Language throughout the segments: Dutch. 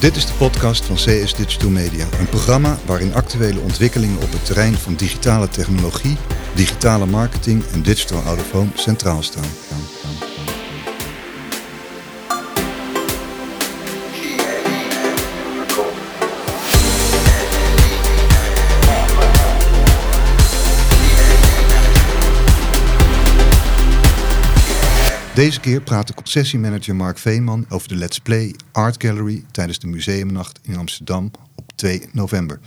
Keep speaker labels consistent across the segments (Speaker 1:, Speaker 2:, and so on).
Speaker 1: Dit is de podcast van CS Digital Media, een programma waarin actuele ontwikkelingen op het terrein van digitale technologie, digitale marketing en digital home centraal staan. Deze keer praat de concessiemanager Mark Veenman over de Let's Play Art Gallery tijdens de Museumnacht in Amsterdam op 2 november.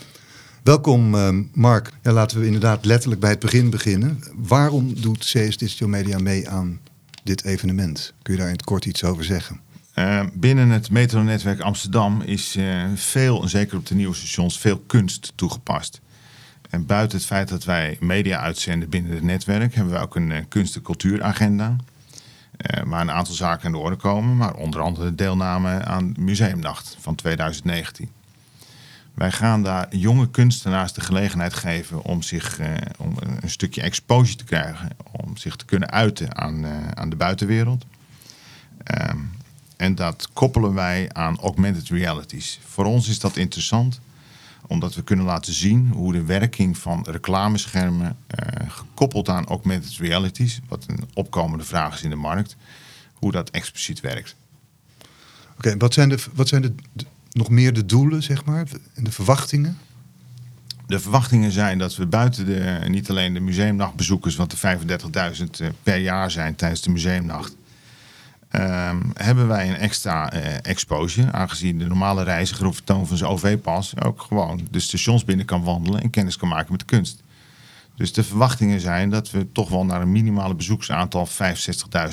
Speaker 1: Welkom uh, Mark. Ja, laten we inderdaad letterlijk bij het begin beginnen. Waarom doet CS Digital Media mee aan dit evenement? Kun je daar in het kort iets over zeggen?
Speaker 2: Uh, binnen het metronetwerk Amsterdam is uh, veel, zeker op de nieuwe stations, veel kunst toegepast. En buiten het feit dat wij media uitzenden binnen het netwerk, hebben we ook een kunst- en cultuuragenda. Uh, waar een aantal zaken aan de orde komen, maar onder andere de deelname aan Museumnacht van 2019. Wij gaan daar jonge kunstenaars de gelegenheid geven om, zich, uh, om een stukje exposure te krijgen, om zich te kunnen uiten aan, uh, aan de buitenwereld. Ehm, en dat koppelen wij aan augmented realities. Voor ons is dat interessant omdat we kunnen laten zien hoe de werking van reclameschermen uh, gekoppeld aan augmented realities, wat een opkomende vraag is in de markt, hoe dat expliciet werkt.
Speaker 1: Oké, okay, wat zijn, de, wat zijn de, de, nog meer de doelen, zeg maar, en de verwachtingen?
Speaker 2: De verwachtingen zijn dat we buiten de, niet alleen de museumnachtbezoekers, wat er 35.000 per jaar zijn tijdens de museumnacht, Um, hebben wij een extra uh, exposure, aangezien de normale reiziger op vertoon van zijn OV-pas ook gewoon de stations binnen kan wandelen en kennis kan maken met de kunst. Dus de verwachtingen zijn dat we toch wel naar een minimale bezoeksaantal 65.000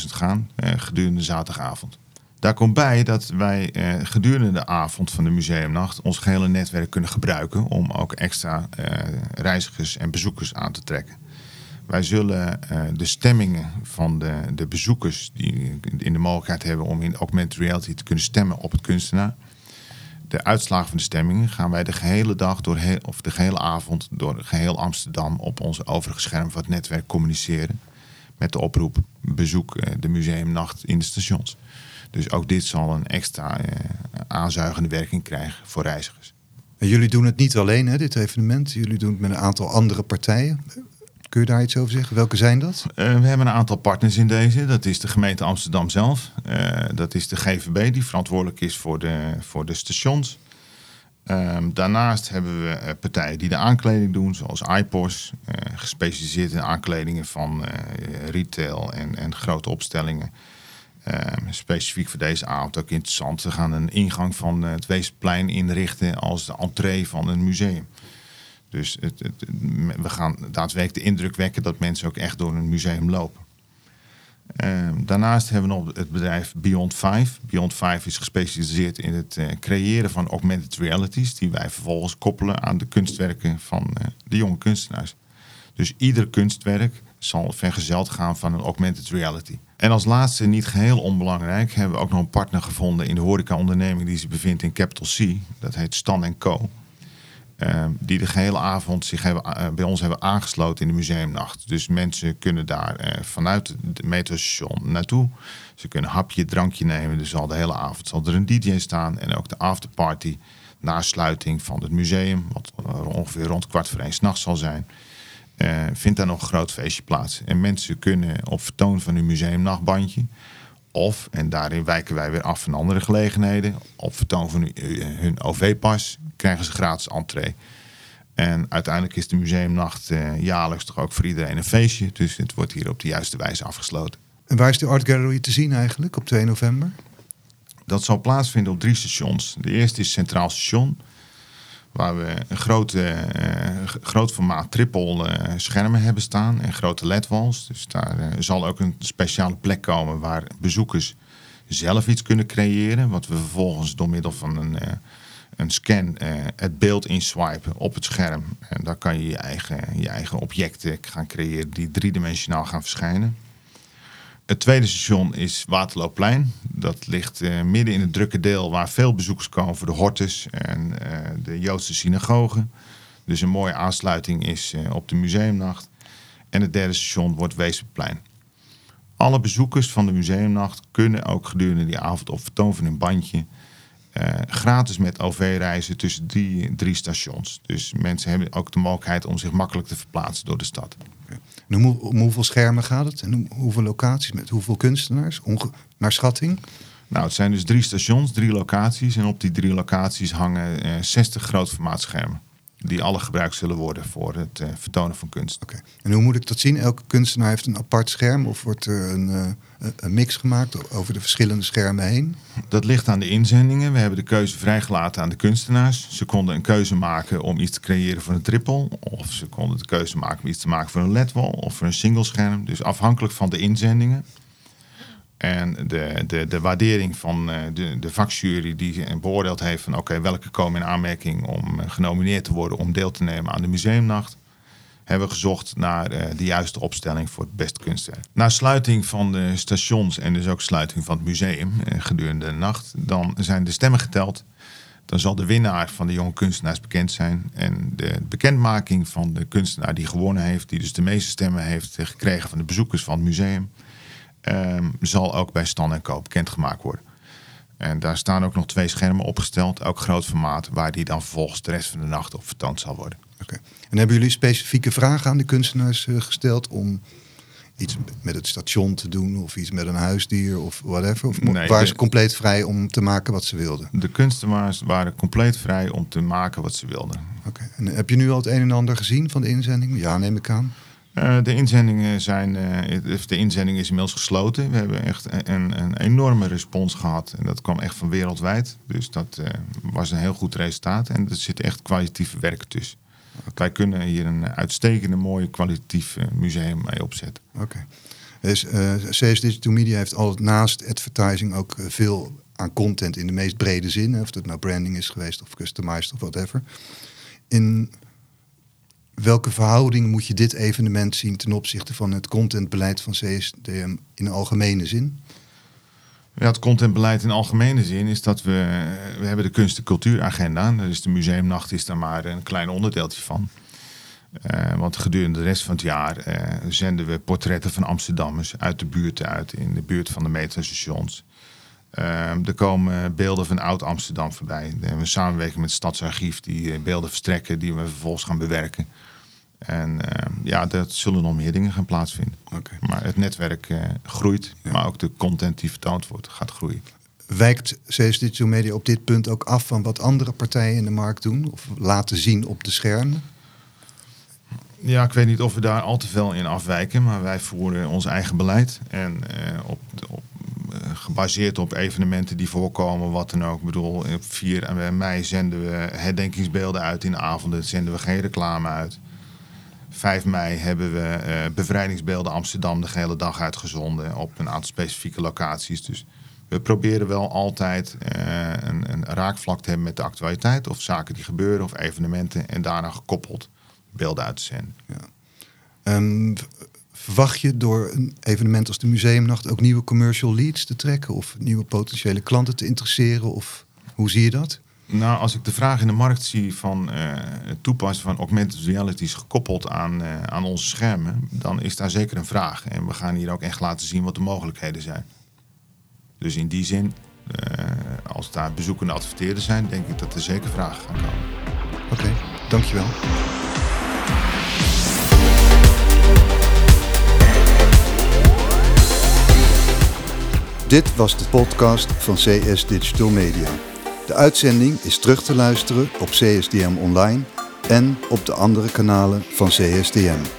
Speaker 2: gaan uh, gedurende zaterdagavond. Daar komt bij dat wij uh, gedurende de avond van de museumnacht ons gehele netwerk kunnen gebruiken om ook extra reizigers en bezoekers aan te trekken. Wij zullen uh, de stemmingen van de, de bezoekers die in de mogelijkheid hebben om in augmented reality te kunnen stemmen op het kunstenaar. De uitslagen van de stemmingen gaan wij de gehele dag door of de gehele avond door geheel Amsterdam op onze overige scherm van het netwerk communiceren. Met de oproep bezoek uh, de museumnacht in de stations. Dus ook dit zal een extra uh, aanzuigende werking krijgen voor reizigers.
Speaker 1: En jullie doen het niet alleen, hè, dit evenement. Jullie doen het met een aantal andere partijen. Kun je daar iets over zeggen? Welke zijn dat?
Speaker 2: Uh, we hebben een aantal partners in deze. Dat is de gemeente Amsterdam zelf. Uh, dat is de GVB, die verantwoordelijk is voor de, voor de stations. Um, daarnaast hebben we uh, partijen die de aankleding doen, zoals iPos, gespecialiseerd in aankledingen van retail en, en grote opstellingen. Ehm, specifiek voor deze avond ook interessant. We gaan een ingang van het Weesplein inrichten als de entree van een museum. Dus het, we gaan daadwerkelijk de indruk wekken dat mensen ook echt door een museum lopen. Uh, daarnaast hebben we nog het bedrijf Beyond 5. Beyond 5 is gespecialiseerd in het uh, creëren van augmented realities, die wij vervolgens koppelen aan de kunstwerken van uh, de jonge kunstenaars. Dus ieder kunstwerk zal vergezeld gaan van een augmented reality. En als laatste, niet geheel onbelangrijk, hebben we ook nog een partner gevonden in de horeca-onderneming die zich bevindt in Capital C. Dat heet Stan Co. Uh, die de gehele avond zich hebben, uh, bij ons hebben aangesloten in de museumnacht. Dus mensen kunnen daar uh, vanuit het metrostation naartoe. Ze kunnen hapje, drankje nemen. Dus al de hele avond zal er een DJ staan. En ook de afterparty na sluiting van het museum, wat ongeveer rond kwart voor één s'nachts zal zijn. vindt daar nog een groot feestje plaats. En mensen kunnen op vertoon van hun museumnachtbandje of, en daarin wijken wij weer af van andere gelegenheden, op vertoon van hun OV-pas krijgen ze gratis entree. En uiteindelijk is de museumnacht uh, jaarlijks toch ook voor iedereen een feestje. Dus het wordt hier op de juiste wijze afgesloten.
Speaker 1: En waar is de Art Gallery te zien eigenlijk op 2 november?
Speaker 2: Dat zal plaatsvinden op drie stations. De eerste is Centraal Station. Waar we een grote, uh, groot formaat triple uh, schermen hebben staan en grote ledwalls. Dus daar zal ook een speciale plek komen waar bezoekers zelf iets kunnen creëren. Wat we vervolgens door middel van een, een scan het beeld inswipen op het scherm. En daar kan je je eigen, je eigen objecten gaan creëren die driedimensionaal gaan verschijnen. Het tweede station is Waterloopplein. Dat ligt uh, midden in het drukke deel waar veel bezoekers komen voor de Hortus en uh, de Joodse synagoge. Dus een mooie aansluiting is uh, op de museumnacht. En het derde station wordt Weesperplein. Alle bezoekers van de museumnacht kunnen ook gedurende die avond op vertoon van hun bandje eh, gratis met OV reizen tussen die drie stations. Dus mensen hebben ook de mogelijkheid om zich makkelijk te verplaatsen door de stad.
Speaker 1: En om, om hoeveel schermen gaat het? En om hoeveel locaties? Met hoeveel kunstenaars? Onge naar schatting?
Speaker 2: Nou, het zijn dus drie stations, drie locaties. En op die drie locaties hangen eh, 60 grootformaatschermen. Die alle gebruikt zullen worden voor het eh, vertonen van kunst.
Speaker 1: Oké. En hoe moet ik dat zien? Elke kunstenaar heeft een apart scherm of wordt er een, eh, een mix gemaakt over de verschillende schermen heen?
Speaker 2: Dat ligt aan de inzendingen. We hebben de keuze vrijgelaten aan de kunstenaars. Ze konden een keuze maken om iets te creëren voor een triple. Of ze konden de keuze maken om iets te maken voor een LED-wall of voor een single scherm. Dus afhankelijk van de inzendingen. En de, de, de waardering van eh, de, de vakjury die beoordeeld heeft van oké, welke komen in aanmerking om eh, genomineerd te worden om deel te nemen aan de museumnacht, hebben we gezocht naar uh, de juiste opstelling voor het beste kunstwerk. Na sluiting van de stations en dus ook sluiting van het museum gedurende de nacht, dan zijn de stemmen geteld. Dan zal de winnaar van de jonge kunstenaars bekend zijn. En de bekendmaking van de kunstenaar die gewonnen heeft, die dus de meeste stemmen heeft gekregen van de bezoekers van het museum, um, zal ook bij Stan en Co bekendgemaakt worden. En daar staan ook nog twee schermen opgesteld, ook groot formaat, waar die dan vervolgens de rest van de nacht op vertoond zal worden.
Speaker 1: Oké. En hebben jullie specifieke vragen aan de kunstenaars uh, gesteld om iets met het station te doen of iets met een huisdier of whatever? Of nee, waren ze compleet vrij om te maken wat ze wilden?
Speaker 2: De kunstenaars waren compleet vrij om te maken wat ze wilden.
Speaker 1: Oké. En heb je nu al het een en ander gezien van de inzending? Ja, neem ik aan.
Speaker 2: Uh, de inzendingen zijn, uh, de inzending is inmiddels gesloten. We hebben echt een, een, enorme respons gehad. En dat kwam echt van wereldwijd. Dus dat uh, was een heel goed resultaat. En er zit echt kwalitatieve werk tussen. Okay. Wij kunnen hier een uitstekende, mooie, kwalitatief museum mee opzetten.
Speaker 1: Oké. Okay. Dus CS Digital Media heeft al naast advertising ook veel aan content in de meest brede zin. Of dat nou branding is geweest of customized of whatever. In welke verhouding moet je dit evenement zien ten opzichte van het contentbeleid van CSDM in algemene zin?
Speaker 2: Ja, het contentbeleid in algemene zin is dat we, we hebben de kunst- en cultuuragenda. Dus de museumnacht is daar maar een klein onderdeeltje van. Uh, want gedurende de rest van het jaar uh, zenden we portretten van Amsterdammers uit de buurt uit, in de buurt van de metrostations. Uh, er komen beelden van Oud-Amsterdam voorbij. We hebben samenwerking met het Stadsarchief die beelden verstrekken die we vervolgens gaan bewerken. En uh, ja, dat zullen nog meer dingen gaan plaatsvinden. Okay. Maar het netwerk uh, groeit, ja. maar ook de content die vertoond wordt gaat groeien.
Speaker 1: Wijkt CS Digital Media op dit punt ook af van wat andere partijen in de markt doen? Of laten zien op de schermen?
Speaker 2: Ja, ik weet niet of we daar al te veel in afwijken, maar wij voeren ons eigen beleid. En uh, op, op gebaseerd op evenementen die voorkomen, wat dan ook. Ik bedoel, op 4 mei zenden we herdenkingsbeelden uit in de avonden, zenden we geen reclame uit. 5 mei hebben we uh, bevrijdingsbeelden Amsterdam de hele dag uitgezonden op een aantal specifieke locaties. Dus we proberen wel altijd uh, een, een, raakvlak te hebben met de actualiteit of zaken die gebeuren of evenementen en daarna gekoppeld beelden uit te zenden.
Speaker 1: Um, verwacht je door een evenement als de Museumnacht ook nieuwe commercial leads te trekken of nieuwe potentiële klanten te interesseren? Of hoe zie je dat?
Speaker 2: Nou, als ik de vraag in de markt zie van uh, het toepassen van augmented realities gekoppeld aan, uh, aan onze schermen, dan is daar zeker een vraag. En we gaan hier ook echt laten zien wat de mogelijkheden zijn. Dus in die zin, uh, als daar bezoekende adverteerders zijn, denk ik dat er zeker vragen gaan komen.
Speaker 1: Oké, okay, dankjewel. Dit was de podcast van CS Digital Media. De uitzending is terug te luisteren op CSDM Online en op de andere kanalen van CSDM.